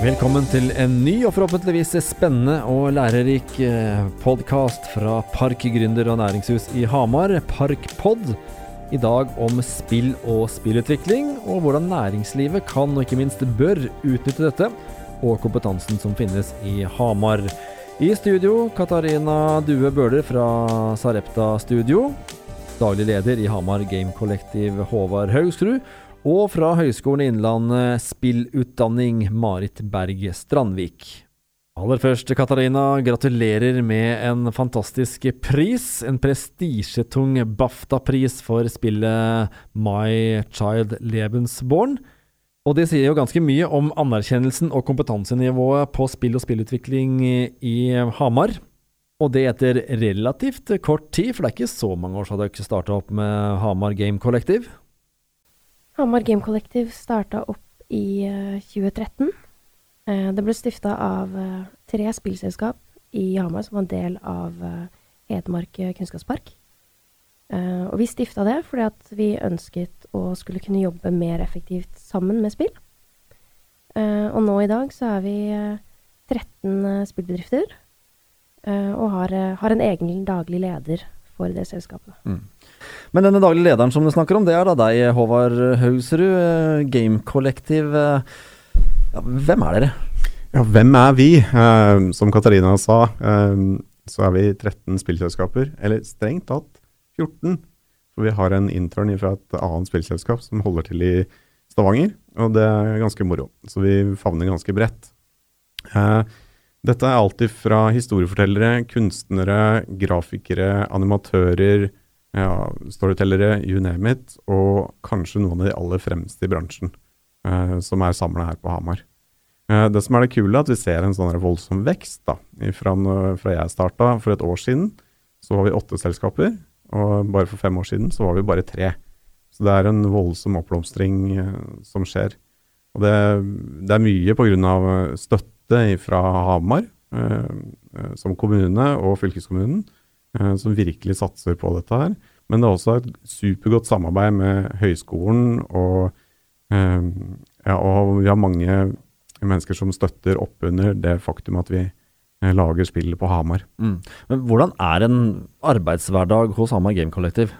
Velkommen til en ny og forhåpentligvis spennende og lærerik eh, podkast fra Park gründer og næringshus i Hamar, Parkpod. I dag om spill og spillutvikling, og hvordan næringslivet kan og ikke minst bør utnytte dette, og kompetansen som finnes i Hamar. I studio Katarina Due Bøhler fra Sarepta Studio. Daglig leder i Hamar Game Collective Håvard Haugsrud og fra Høgskolen Innlandet spillutdanning Marit Berg Strandvik. Aller først, Katarina, gratulerer med en fantastisk pris. En prestisjetung BAFTA-pris for spillet My Child Lebensborn. Og det sier jo ganske mye om anerkjennelsen og kompetansenivået på spill og spillutvikling i Hamar. Og det etter relativt kort tid, for det er ikke så mange år siden dere starta opp med Hamar Game Collective? Hamar Game Collective starta opp i 2013. Eh, eh, det ble stifta av eh, tre spillselskap i Hamar som var en del av Hedmark kunnskapspark. Og vi stifta det fordi at vi ønsket å skulle kunne jobbe mer effektivt sammen med spill. Og nå i dag så er vi 13 spillbedrifter og har, har en egen daglig leder for det selskapet. Mm. Men denne daglige lederen som du snakker om, det er da deg, Håvard Haugsrud. Eh, Game Collective. Eh, ja, hvem er dere? Ja, hvem er vi? Uh, som Katarina sa, uh, så er vi 13 spillselskaper. Eller strengt tatt 14. For vi har en intern fra et annet spillselskap som holder til i Stavanger. Og det er ganske moro. Så vi favner ganske bredt. Uh, dette er alltid fra historiefortellere, kunstnere, grafikere, animatører, ja, storytellere, you name it, og kanskje noen av de aller fremste i bransjen eh, som er samla her på Hamar. Eh, det som er det kule, er at vi ser en sånn voldsom vekst. da. Fra, fra jeg starta for et år siden, så var vi åtte selskaper, og bare for fem år siden så var vi bare tre. Så det er en voldsom oppblomstring eh, som skjer. Og det, det er mye pga. støtte fra Hamar, eh, eh, som kommune og fylkeskommunen Eh, som virkelig satser på dette her. Men det er også et supergodt samarbeid med høyskolen, og, ja, og vi har mange mennesker som støtter opp under det faktum at vi lager spillet på Hamar. Mm. Men Hvordan er en arbeidshverdag hos Hamar Game Collective?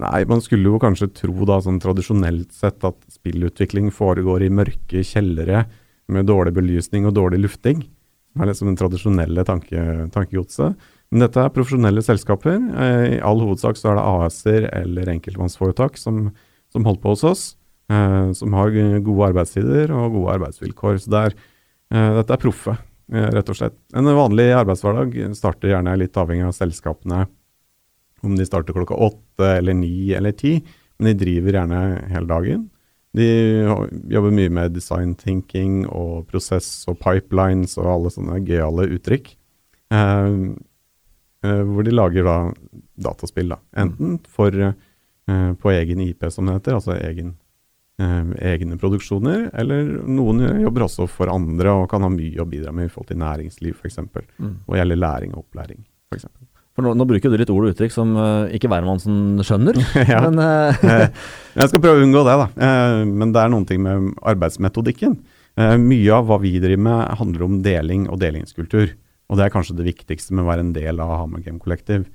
Nei, Man skulle jo kanskje tro da, sånn tradisjonelt sett at spillutvikling foregår i mørke kjellere med dårlig belysning og dårlig lufting. Det er liksom den tradisjonelle tanke, tankegodset. Men dette er profesjonelle selskaper. Eh, I all hovedsak så er det AS-er eller enkeltmannsforetak som, som holder på hos oss. Eh, som har gode arbeidstider og gode arbeidsvilkår. Så det er, eh, dette er proffe, rett og slett. En vanlig arbeidshverdag starter gjerne litt avhengig av selskapene. Om de starter klokka åtte eller ni eller ti. Men de driver gjerne hele dagen. De jobber mye med design thinking og prosess og pipelines og alle sånne gøyale uttrykk. Uh, Uh, hvor de lager da dataspill. da. Enten for, uh, på egen IP, som det heter, altså egen, uh, egne produksjoner, eller noen jobber også for andre og kan ha mye å bidra med i forhold til næringsliv f.eks. Mm. Og gjelder læring og opplæring f.eks. For nå, nå, bruker du litt ord og uttrykk som ikke hvermannsen skjønner. ja. men, jeg skal prøve å unngå det, da. men det er noen ting med arbeidsmetodikken. mye av hva vi driver med, handler om deling og delingskultur. Og det er kanskje det viktigste med å være en del av Hamar Game Collective.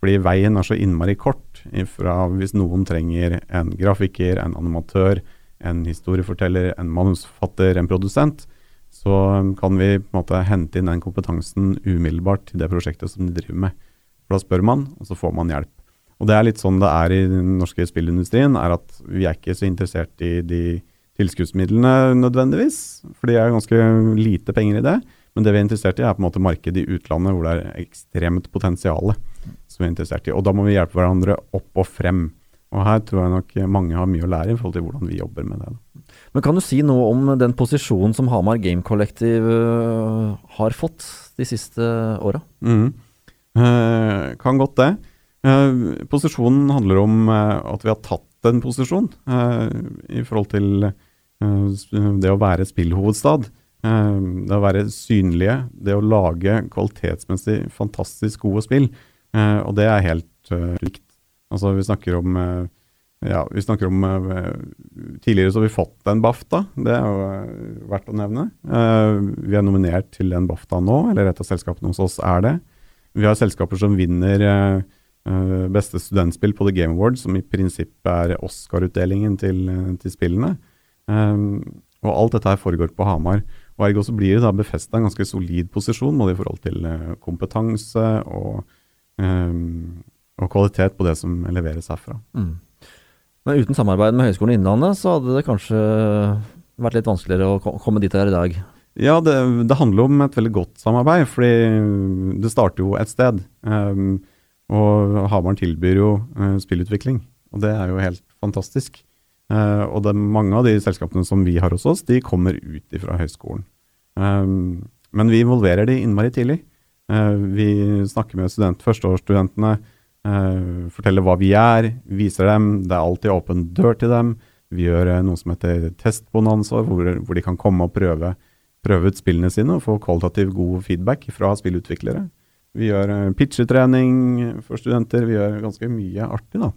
Fordi veien er så innmari kort ifra hvis noen trenger en grafiker, en animatør, en historieforteller, en manusforfatter, en produsent, så kan vi på en måte hente inn den kompetansen umiddelbart til det prosjektet som de driver med. For da spør man, og så får man hjelp. Og det er litt sånn det er i den norske spillindustrien, er at vi er ikke så interessert i de tilskuddsmidlene nødvendigvis, for det er ganske lite penger i det. Men det vi er interessert i, er på en måte markedet i utlandet, hvor det er ekstremt potensial som vi er interessert i. Og da må vi hjelpe hverandre opp og frem. Og her tror jeg nok mange har mye å lære i forhold til hvordan vi jobber med det. Men kan du si noe om den posisjonen som Hamar Game Collective øh, har fått de siste åra? Mm. Eh, kan godt det. Eh, posisjonen handler om eh, at vi har tatt en posisjon eh, i forhold til eh, det å være spillhovedstad. Eh, det å være synlige, det å lage kvalitetsmessig fantastisk gode spill. Eh, og det er helt likt. Altså, vi snakker om ja, vi snakker om Tidligere så har vi fått en BAFTA, det er jo verdt å nevne. Vi er nominert til en BAFTA nå, eller et av selskapene hos oss er det. Vi har selskaper som vinner beste studentspill på The Game Awards, som i prinsippet er Oscar-utdelingen til, til, spillene. og alt dette her foregår på Hamar. Og Ergo så blir det da befesta en ganske solid posisjon både i forhold til kompetanse og, og kvalitet på det som leveres herfra. Mm. Men uten samarbeid med Høgskolen Innlandet, så hadde det kanskje vært litt vanskeligere å komme dit her i dag? Ja, det, det, handler om et veldig godt samarbeid, fordi det starter jo et sted. Um, og Hamaren tilbyr jo uh, spillutvikling, og det er jo helt fantastisk. Uh, og det, er mange av de selskapene som vi har hos oss, de kommer ut fra høyskolen. Um, men vi involverer de innmari tidlig. Uh, vi snakker med student, førsteårsstudentene forteller hva vi er, viser dem. Det er alltid åpen dør til dem. Vi gjør noe som heter testbonanza, hvor, hvor de kan komme og prøve, prøve, ut spillene sine og få kvalitativ god feedback fra spillutviklere. Vi gjør uh, pitchetrening for studenter. Vi gjør ganske mye artig, da.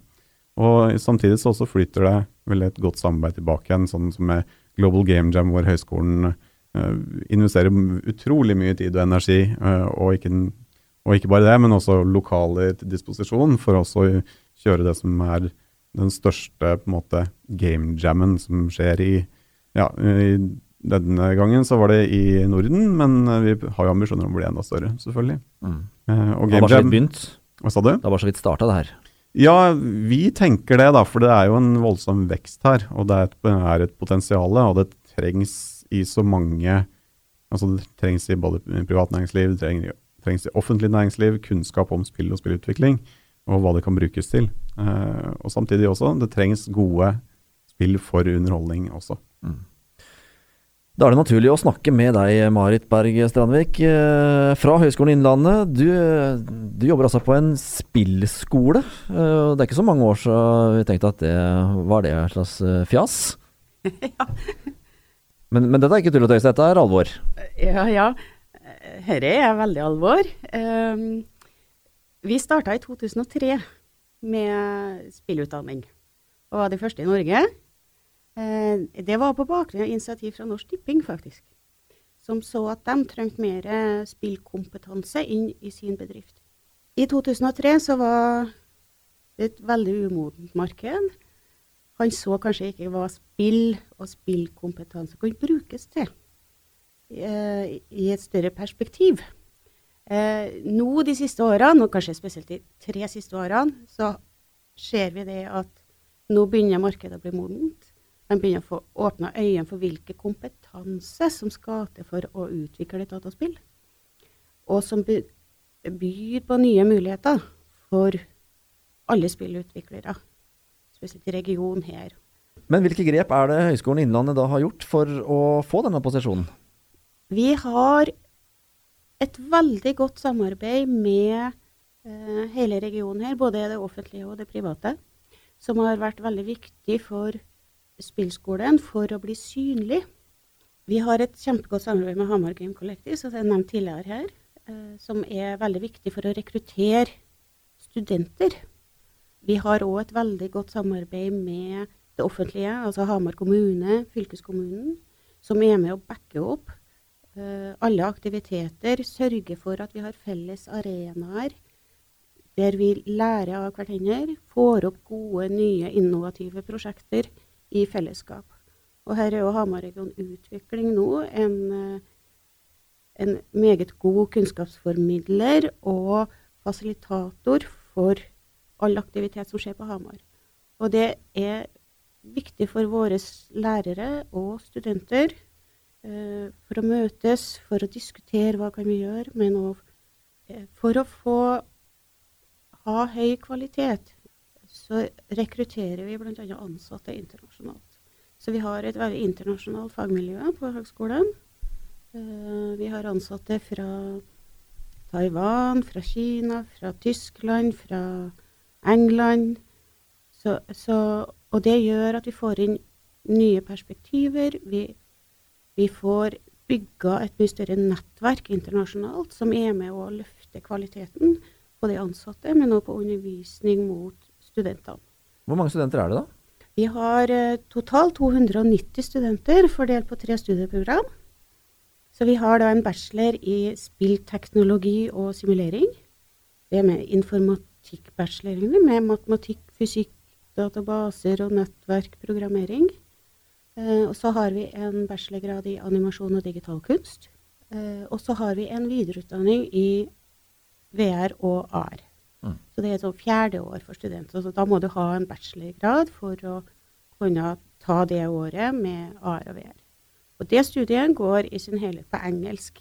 Og samtidig så også flyter det vel et godt samarbeid tilbake igjen, sånn som med Global Game Jam, hvor høyskolen investerer utrolig mye tid og energi, og ikke og ikke bare det, men også lokaler til disposisjon for også å kjøre det som er den største på en måte game jammen som skjer i ja, i denne gangen så var det i Norden, men vi har jo ambisjoner om å bli enda større, selvfølgelig. Mm. Eh, og Game det har bare så vidt begynt? Hva sa du? Det var så vidt starta, det her. Ja, vi tenker det, da. For det er jo en voldsom vekst her. Og det er et, er et potensial, og det trengs i så mange Altså det trengs i både privat næringsliv, det trengs, trengs i offentlig næringsliv, kunnskap om spill og spillutvikling, og hva det kan brukes til. Uh, og samtidig også, det trengs gode spill for underholdning også. Mm. Da er det naturlig å snakke med deg, Marit Berg Strandvik eh, fra Høgskolen Innlandet. Du, du, jobber altså på en spillskole. Eh, det er ikke så mange år siden vi tenkte at det var det et slags fjas. ja. Men, men, dette er ikke tull og tøys, dette er alvor? Ja, ja dette er veldig alvor. Um, vi starta i 2003 med spillutdanning, og var de første i Norge. Uh, det var på bakgrunn av initiativ fra Norsk Tipping, faktisk. Som så at de trengte mer spillkompetanse inn i sin bedrift. I 2003 så var det et veldig umodent marked. Han så kanskje ikke hva spill og spillkompetanse kunne brukes til. Eh, i et større perspektiv. Eh, nå de siste årene, og kanskje spesielt de tre siste årene, så ser vi det at nå begynner markedet å bli modent. Man begynner å få åpna øynene for hvilken kompetanse som skal til for å utvikle et dataspill. Og som byr på nye muligheter for alle spillutviklere, spesielt i regionen her. Men hvilke grep er det Høgskolen Innlandet da har gjort for å få denne posisjonen? Vi har et veldig godt samarbeid med eh, hele regionen her, både det offentlige og det private, som har vært veldig viktig for spillskolen for å bli synlig. Vi har et kjempegodt samarbeid med Hamar Game Collective, som jeg nevnte tidligere her, eh, som er veldig viktig for å rekruttere studenter. Vi har òg et veldig godt samarbeid med det offentlige, altså Hamar kommune, fylkeskommunen, som er med å backe opp Eh, alle aktiviteter, sørge for at vi har felles arenaer der vi lærer av hverandre, får opp gode, nye, innovative prosjekter i fellesskap. Og her er jo Hamar-region Utvikling nå en, eh, en meget god kunnskapsformidler og fasilitator for all aktivitet som skjer på Hamar. Og det er viktig for våre lærere og studenter Eh, for å møtes, for å diskutere hva kan vi gjøre, men òg eh, for å få ha høy kvalitet, så rekrutterer vi bl.a. ansatte internasjonalt. Så vi har et veldig internasjonalt fagmiljø på høgskolen. Eh, vi har ansatte fra Taiwan, fra Kina, fra Tyskland, fra England. Så, så, og det gjør at vi får inn nye perspektiver. Vi vi får bygga et mye større nettverk internasjonalt som er med å løfte kvaliteten på de ansatte, men også på undervisning mot studentene. Hvor mange studenter er det, da? Vi har eh, totalt 290 studenter fordelt på tre studieprogram. Så vi har da en bachelor i spillteknologi og simulering. Det er med egentlig, med matematikk, fysikk, databaser og nettverkprogrammering. Eh, og så har vi en bachelorgrad i animasjon og digital kunst. Eh, og så har vi en videreutdanning i VR og AR. Så det er sånn fjerde år for studenter. Så da må du ha en bachelorgrad for å kunne ta det året med AR og VR. Og det studiet går i sin helhet på engelsk.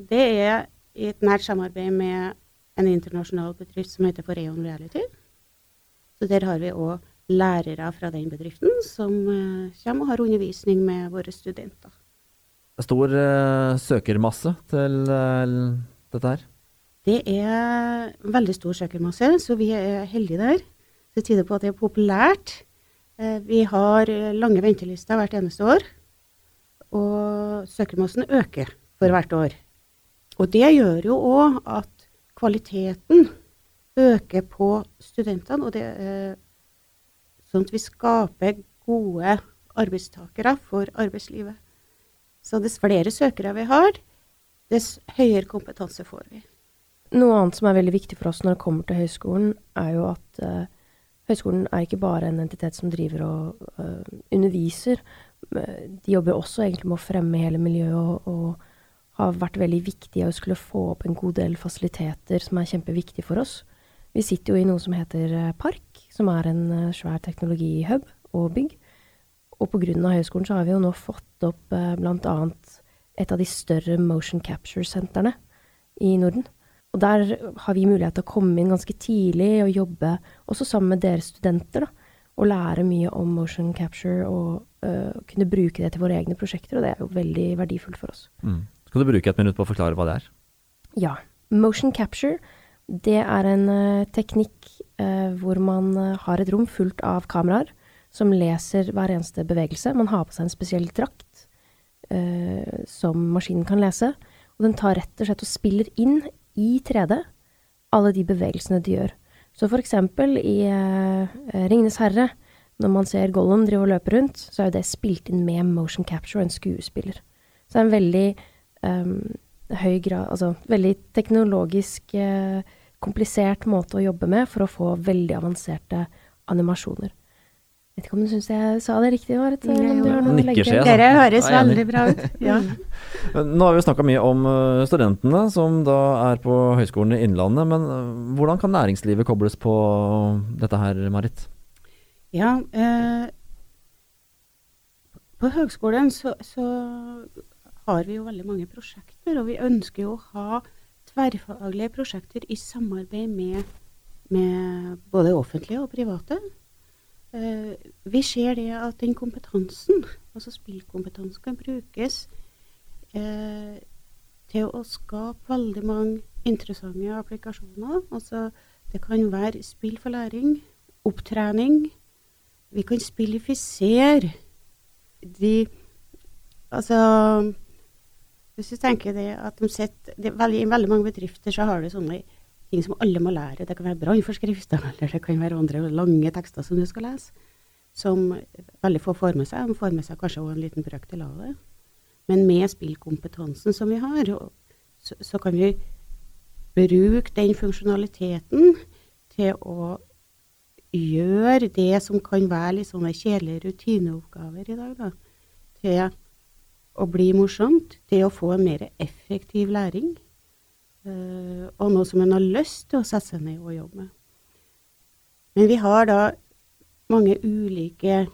Det er i et nært samarbeid med en internasjonal bedrift som heter Foreon Reality. Så der har vi òg lærere fra den bedriften som eh, kommer og har undervisning med våre studenter. Det er Stor uh, søkermasse til uh, dette her. Det er veldig stor søkermasse, så vi er heldige der. Det tyder på at det er populært. Eh, vi har eh, lange ventelister hvert eneste år, og søkermassen øker for hvert år. Og det gjør jo òg at kvaliteten øker på studentene, og det er sånn at vi skaper gode arbeidstakere for arbeidslivet. Så dess flere søkere vi har, dess høyere kompetanse får vi. Noe annet som er veldig viktig for oss når det kommer til høyskolen, er jo at uh, høyskolen er ikke bare en entitet som driver og uh, underviser. Eh, De jobber også egentlig med å fremme hele miljøet og, og har vært veldig viktige å skulle få opp en god del fasiliteter som er kjempeviktige for oss. Vi sitter jo i noe som heter Park, som er en uh, svær teknologihub og bygg. Og av høyskolen så har vi jo nå fått opp uh, annet et av de større motion capture-sentrene i Norden. Og der har vi mulighet til å komme inn ganske tidlig og jobbe også sammen med dere studenter. da, Og lære mye om motion capture og uh, kunne bruke det til våre egne prosjekter. Og det er jo veldig verdifullt for oss. Mm. Skal du bruke et minutt på å forklare hva det er? Ja. Motion capture, det er en uh, teknikk uh, hvor man har et rom fullt av kameraer som leser hver eneste bevegelse. Man har på seg en spesiell drakt som maskinen kan lese. Og den tar rett og slett og spiller inn i 3D alle de bevegelsene de gjør. Så for eksempel i uh, Ringenes herre, når man ser Gollum drive og løpe rundt, så er jo det spilt inn med motion capture og en skuespiller. Så det er en veldig um, høy grad Altså veldig teknologisk uh, komplisert måte å jobbe med for å få veldig avanserte animasjoner. Vet ikke om du syns jeg sa det riktig, Marit? eller om du har noe Nikker. Dere høres er veldig bra ut. Ja. Nå har vi snakka mye om øh, studentene som da er på Høgskolen i Innlandet, men øh, hvordan kan næringslivet kobles på dette her, Marit? Ja, eh, på høgskolen så, så har vi jo veldig mange prosjekter, og vi ønsker jo å ha tverrfaglige prosjekter i samarbeid med, med både offentlige og private. Eh, vi ser det at den kompetansen, altså spillkompetansen, kan brukes eh, til å skape veldig mange interessante applikasjoner. Altså, det kan være spill for læring, opptrening. Vi kan spillifisere de Altså Hvis du tenker det at de sitter er I veldig mange bedrifter så har du sånne ting som alle må lære. Det kan være brannforskrifter, eller det kan være andre lange tekster som du skal lese. Som veldig få får med seg. De får med seg kanskje også en liten brøkdel av det. Men med spillkompetansen som vi har, så, så kan vi bruke den funksjonaliteten til å gjøre det som kan være litt sånne kjedelige rutineoppgaver i dag, da, til å bli morsomt, til å få en mer effektiv læring, og noe som en har lyst til å sette seg ned og jobbe med. Men vi har da mange ulike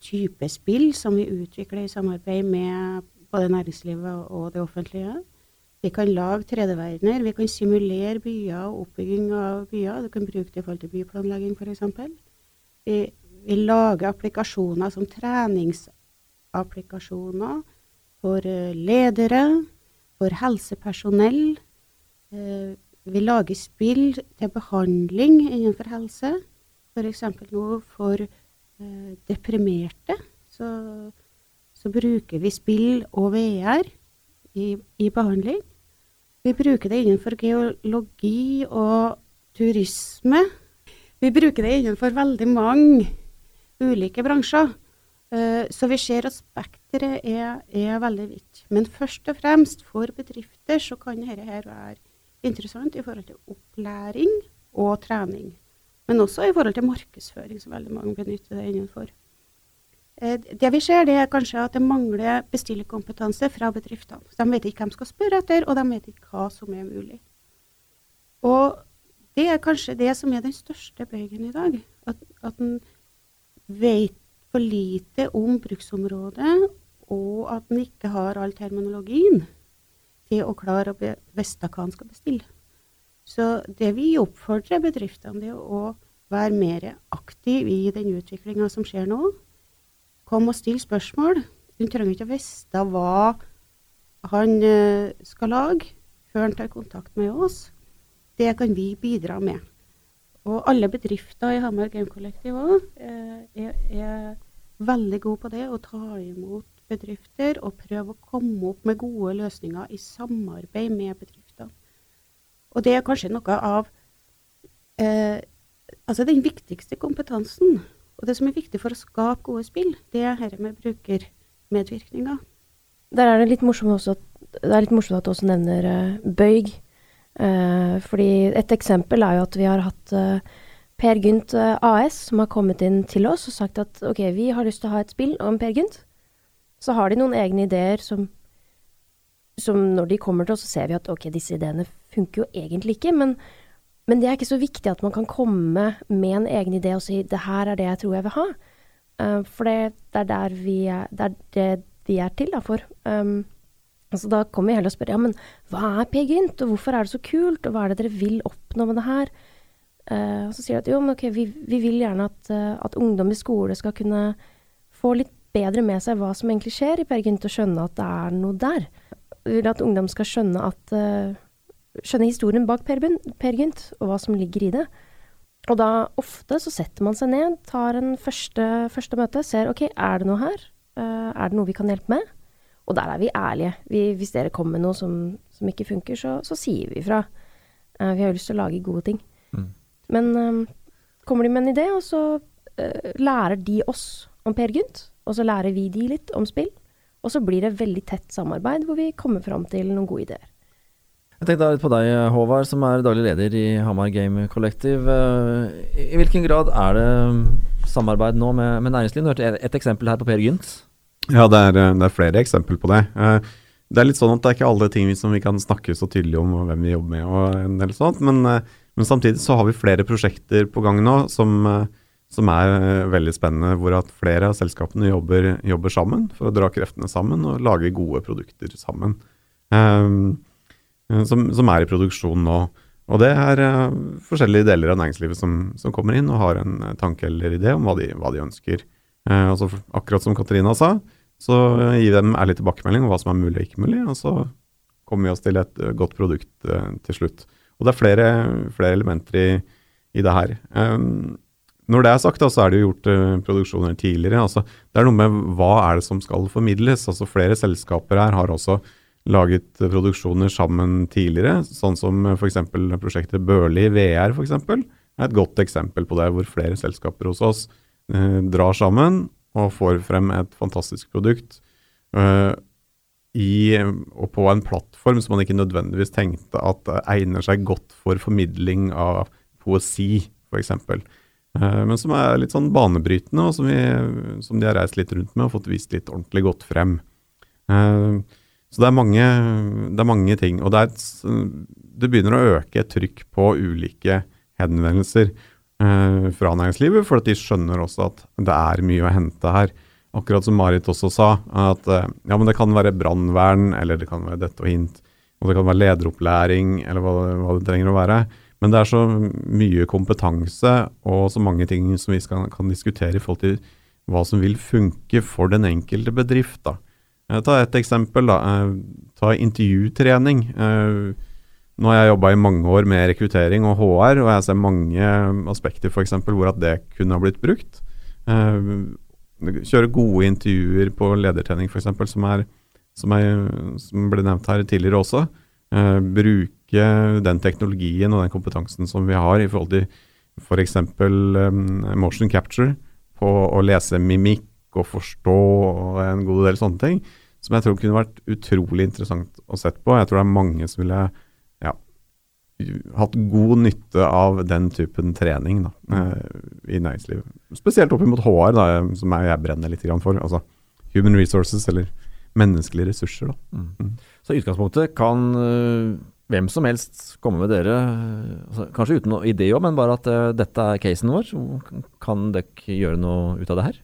typer spill som vi utvikler i samarbeid med både næringslivet og det offentlige. Vi kan lage 3D-verdener, vi kan simulere byer og oppbygging av byer. Du kan bruke det i forhold til byplanlegging f.eks. Vi, vi lager applikasjoner som treningsapplikasjoner for eh, ledere, for helsepersonell. Eh, Vi lager spill til behandling innenfor helse. F.eks. nå for eh, deprimerte. Så, så bruker vi spill og VR i, i behandling. Vi bruker det innenfor geologi og turisme. vi bruker det innenfor veldig mange ulike bransjer. Eh, så vi ser at spekteret er, er, veldig vidt. Men først og fremst for bedrifter så kan dette være interessant i forhold til opplæring og trening. Men også i forhold til markedsføring, som veldig mange benytter det innenfor. Eh, det vi ser, det er kanskje at det mangler bestillerkompetanse fra bedriftene. De vet ikke hvem de skal spørre etter, og de vet ikke hva som er mulig. Og det er kanskje det som er den største bøygen i dag. At, at en vet for lite om bruksområdet, og at en ikke har all terminologien til å klare å vite hva en skal bestille. Så det vi oppfordrer bedriftene til å være mer aktiv i den utviklinga som skjer nå. Kom og still spørsmål. Du trenger ikke å vite hva han eh, skal lage før han tar kontakt med oss. Det kan vi bidra med. Og alle bedrifter i Hamar Game Collective òg eh, er, er, veldig gode på det, å ta imot bedrifter og prøve å komme opp med gode løsninger i samarbeid med bedrifter. Og det er kanskje noe av eh, altså den viktigste kompetansen. Og det som er viktig for å skape gode spill, det er dette med brukermedvirkninga. Der er det litt morsomt også, det er litt morsomt at du også nevner uh, bøyg. Uh, fordi et eksempel er jo at vi har hatt uh, Per Gynt AS som har kommet inn til oss og sagt at ok, vi har lyst til å ha et spill om Per Gynt. Så har de noen egne ideer som, som når de kommer til oss, så ser vi at ok, disse ideene funker jo egentlig ikke, men, men det er ikke så viktig at man kan komme med en egen idé og si det her er det jeg tror jeg vil ha. Uh, for det, det, er der vi er, det er det vi er til da, for. Um, Altså da kommer vi heller og spør ja, men hva er Per Gynt, og hvorfor er det så kult, og hva er det dere vil oppnå med det her? Uh, så sier de at jo, men ok, vi, vi vil gjerne at, uh, at, ungdom i skole skal kunne få litt bedre med seg hva som egentlig skjer i Per Gynt, og skjønne at det er noe der. Vi vil at ungdom skal skjønne at uh, skjønne historien bak Per, per Gynt, og hva som ligger i det. Og da ofte så setter man seg ned, tar en første, første møte, ser ok, er det noe her? er det noe vi kan hjelpe med? Og der er vi ærlige. Vi, hvis dere kommer med noe som, som ikke funker, så, så, sier vi fra. Uh, vi har jo lyst til å lage gode ting. Mm. Men um, kommer de med en idé, og så uh, lærer de oss om Per Gynt. Og så lærer vi de litt om spill. Og så blir det veldig tett samarbeid hvor vi kommer fram til noen gode ideer. Jeg tenkte litt på deg, Håvard, som er daglig leder i Hamar Game Collective. I hvilken grad er det samarbeid nå med, med næringslivet? Du hørte et eksempel her på Per Gynt. Ja, det er, det er flere eksempler på det. Eh, det er litt sånn at det er ikke alle ting som vi kan snakke så tydelig om, hvem vi jobber med og en del sånt, men, eh, men samtidig så har vi flere prosjekter på gang nå som, eh, som er veldig spennende, hvor at flere av selskapene jobber, jobber, sammen for å dra kreftene sammen og lage gode produkter sammen. Um, som, som, er i produksjon nå. Og det er uh, forskjellige deler av næringslivet som, som, kommer inn og har en tanke eller idé om hva de, hva de ønsker. Uh, altså, akkurat som Katarina sa, så gir gi dem ærlig tilbakemelding om hva som er mulig og ikke mulig, og så kommer vi oss til et uh, godt produkt uh, til slutt. Og det er flere, flere elementer i, i, det her. Um, når det er sagt, så er det jo gjort uh, produksjoner tidligere. Altså, det er noe med hva er det som skal formidles. Altså, flere selskaper her har også laget produksjoner sammen tidligere, sånn som uh, f.eks. prosjektet Børli VR for eksempel, er et godt eksempel på det, hvor flere selskaper hos oss uh, drar sammen og får frem et fantastisk produkt uh, i, og på en plattform som man ikke nødvendigvis tenkte at egner seg godt for formidling av poesi, f.eks. Uh, men som er litt sånn banebrytende, og som, vi, som, de har reist litt rundt med og fått vist litt ordentlig godt frem. Uh, så det er, mange, det er mange ting. Og det, er, det begynner å øke et trykk på ulike henvendelser. Eh, fra næringslivet, for at de skjønner også at det er mye å hente her. Akkurat som Marit også sa, at eh, ja, men det kan være brannvern, eller det kan være dette og hint, og det kan være lederopplæring, eller hva, hva, det trenger å være. Men det er så mye kompetanse og så mange ting som vi skal, kan diskutere i forhold til hva som vil funke for den enkelte bedrift. da. Eh, ta et eksempel. da. Ta intervjutrening. Nå har jeg jobba i mange år med rekruttering og HR, og jeg ser mange aspekter for eksempel, hvor at det kunne ha blitt brukt. Kjøre gode intervjuer på ledertrening f.eks., som, som, som ble nevnt her tidligere også. Uh, bruke den teknologien og den kompetansen som vi har i forhold til f.eks. Um, motion capture på å lese mimikk og forstå og en god del sånne ting, som jeg tror kunne vært utrolig interessant å sett på. Jeg tror det er mange som ville ja, hatt god nytte av den typen trening da, eh, i næringslivet. Spesielt opp mot HR, da, som jeg brenner litt for. Altså human resources, eller menneskelige ressurser. Da. Mm. Mm. Så i utgangspunktet kan uh, hvem som helst komme med dere, altså, kanskje uten noe idé òg, men bare at uh, dette er casen vår. Kan dere gjøre noe ut av det her?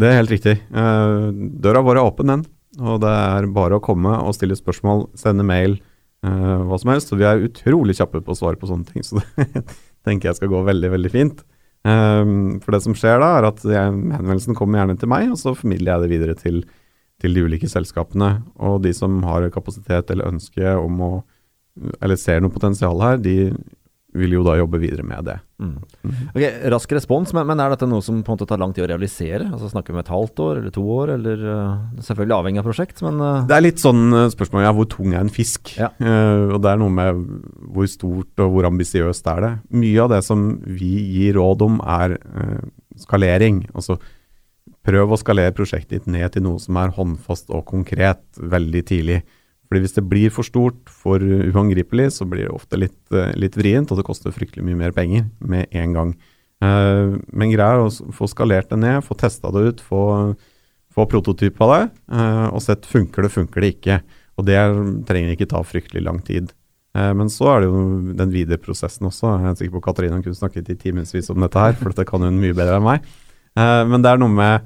Det er helt riktig. Uh, døra vår er åpen, den. Og det er bare å komme og stille spørsmål, sende mail, uh, hva som helst. Og vi er utrolig kjappe på å svare på sånne ting, så det tenker jeg skal gå veldig, veldig fint. For det som skjer da, er at henvendelsen kommer gjerne til meg, og så formidler jeg det videre til, til de ulike selskapene. Og de som har kapasitet eller ønske om å eller ser noe potensial her, de vil jo da jobbe videre med det. Mm. Mm. Ok, Rask respons, men, men, er dette noe som på en måte tar lang tid å realisere? Altså Snakker vi om et halvt år eller to år, eller uh, selvfølgelig avhengig av prosjekt, men uh... Det er litt sånn uh, spørsmål ja, hvor tung er en fisk? Ja. og det er noe med hvor stort og hvor ambisiøst er det. Mye av det som vi gir råd om, er skalering. Altså prøv å skalere prosjektet ditt ned til noe som er håndfast og konkret veldig tidlig. Fordi Hvis det blir for stort, for uangripelig, så blir det ofte litt, eh, litt vrient, og det koster fryktelig mye mer penger med en gang. Uh, men greia er å få skalert det ned, få testa det ut, få, få av det, uh, og sett funker det, funker det ikke. Og det trenger ikke ta fryktelig lang tid. Men så er det jo den videre prosessen også. Jeg er sikker på Katarina kunne snakket i timevis om dette her, for dette kan hun mye bedre enn meg. men det er noe med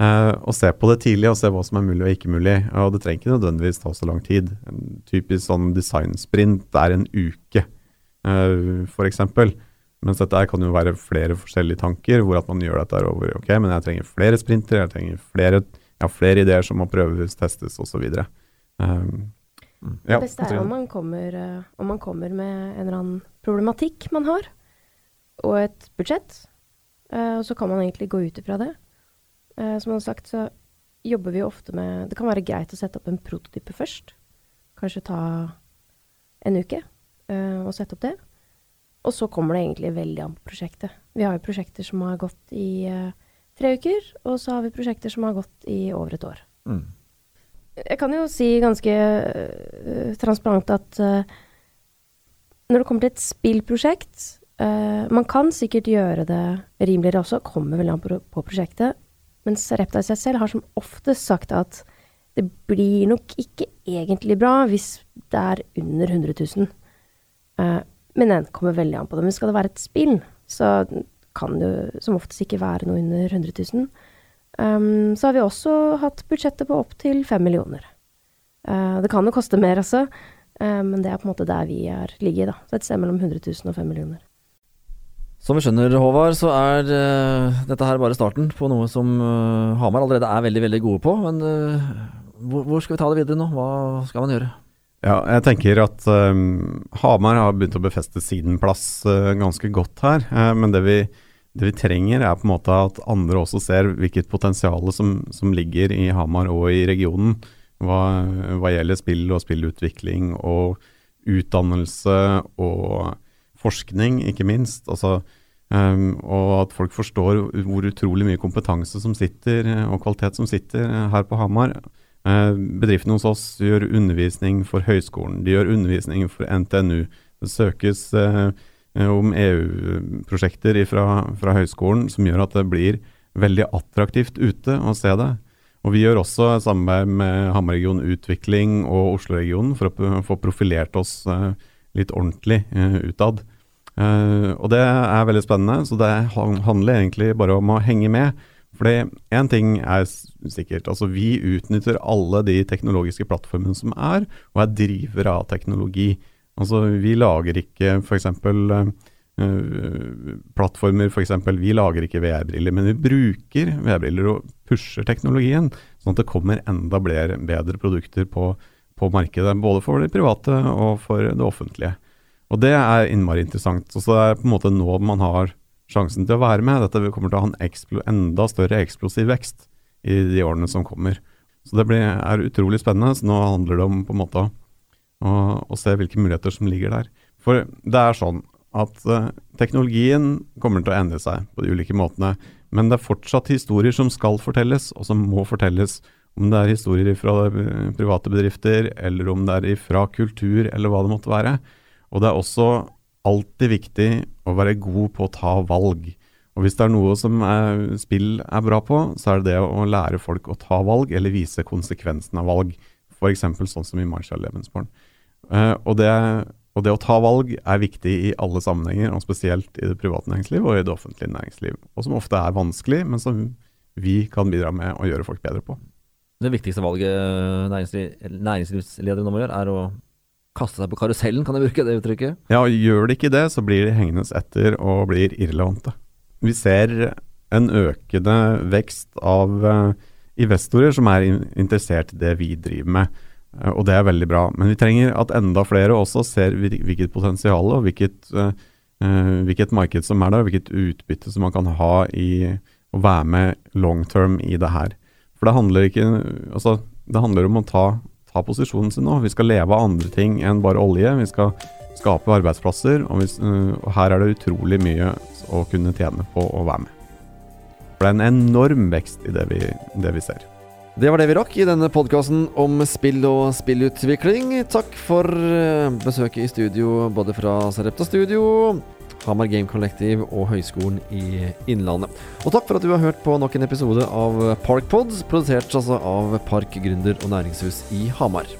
Uh, og se på det tidlig og se hva som er mulig og ikke mulig. Og det trenger ikke nødvendigvis ta så lang tid. En typisk sånn designsprint er en uke, uh, f.eks. Mens dette kan jo være flere forskjellige tanker, hvor at man gjør dette over ok, men jeg trenger flere sprinter, jeg trenger flere, jeg har flere ideer som må prøves, testes osv. Um, ja, det beste er om man, kommer, uh, om man kommer med en eller annen problematikk man har, og et budsjett. Uh, og så kan man egentlig gå ut ifra det. Uh, som han har sagt, så jobber vi ofte med Det kan være greit å sette opp en prototype først. Kanskje ta en uke eh, og sette opp det. Og så kommer det egentlig veldig an på prosjektet. Vi har jo prosjekter som har gått i eh, tre uker, og så har vi prosjekter som har gått i over et år. Mm. Jeg kan jo si ganske transparent at når det kommer til et spillprosjekt Man kan sikkert gjøre det rimeligere også, kommer veldig an på, på prosjektet. Mens Repta i seg selv har som oftest sagt at det blir nok ikke egentlig bra hvis det er under 100 000. Uh, men den kommer veldig an på det. Men skal det være et spill, så kan det som oftest ikke være noe under 100 000. Um, så har vi også hatt budsjettet på opptil 5 millioner. Uh, det kan jo koste mer altså. uh, men det er på en måte der vi er, ligger. da. Så et sted mellom 100 000 og 5 millioner. Som vi skjønner, Håvard, så er uh, dette her bare starten på noe som uh, Hamar allerede er veldig veldig gode på. Men uh, hvor, hvor, skal vi ta det videre nå? Hva skal man gjøre? Ja, jeg tenker at um, Hamar har begynt å befeste sin plass ganske godt her. men det vi, det vi, trenger, er på en måte at andre også ser hvilket potensial som, som ligger i Hamar og i regionen. Hva, hva gjelder spill og spillutvikling og utdannelse og forskning, ikke minst. Altså, um, og at folk forstår hvor utrolig mye kompetanse som sitter, og kvalitet som sitter her på Hamar. Uh, bedriftene hos oss gjør undervisning for høyskolen, de gjør undervisning for NTNU. Det søkes uh, om EU-prosjekter fra, fra høyskolen som gjør at det blir veldig attraktivt ute å se det. Og Vi gjør også samarbeid med Hamar-region Utvikling og Oslo-regionen for å få profilert oss uh, litt ordentlig utad. Uh, og det er veldig spennende, så det handler egentlig bare om å henge med. Fordi én ting er sikkert, altså vi utnytter alle de teknologiske plattformene som er, og er drivere av teknologi. Altså vi lager ikke f.eks. Uh, uh, plattformer, f.eks. Vi lager ikke VR-briller, men vi bruker VR-briller og pusher teknologien, sånn at det kommer enda bedre produkter på, på markedet. Både for det private og for det offentlige. Og det er innmari interessant. Og så er på en måte nå man har sjansen til å være med. Dette kommer til å ha en enda større eksplosiv vekst i de årene som kommer. Så det blir, er utrolig spennende. Så nå handler det om på en måte å, å, se hvilke muligheter som ligger der. For det er sånn at uh, teknologien kommer til å endre seg på de ulike måtene, men det er fortsatt historier som skal fortelles, og som må fortelles. Om det er historier fra private bedrifter, eller om det er fra kultur, eller hva det måtte være. Og det er også alltid viktig å være god på å ta valg. Og hvis det er noe som er, spill er bra på, så er det det å lære folk å ta valg, eller vise konsekvensen av valg. F.eks. sånn som i Marshall Levensborn. Uh, og det og det å ta valg er viktig i alle sammenhenger, og spesielt i det private næringsliv og i det offentlige næringsliv. Og som ofte er vanskelig, men som vi kan bidra med å gjøre folk bedre på. Det viktigste valget næringsliv, næringslivsledere nå må gjøre, er å kaste seg på karusellen, kan jeg bruke det uttrykket? Ja, og gjør de ikke det, så blir de hengende etter og blir irrelevante. Vi ser en økende vekst av uh, investorer som er in interessert i det vi driver med. Eh, og det er veldig bra. Men vi trenger at enda flere også ser hvilket potensial og hvilket, uh, hvilket marked som er der, hvilket utbytte som man kan ha i å være med long term i det her. For det handler ikke Altså, det handler om å ta, ta posisjonen sin nå. Vi skal leve av andre ting enn bare olje. Vi skal skape arbeidsplasser, og, vi, uh, og her er det utrolig mye å kunne tjene på å være med. Det er en enorm vekst i det vi, det vi ser. Det var det vi rakk i denne podkasten om spill og spillutvikling. Takk for eh, besøket i studio, både fra Sarepta Studio, Hamar Game Collective og Høgskolen i Innlandet. Og takk for at du har hørt på nok en episode av Parkpods, produsert altså av Park Gründer og Næringshus i Hamar.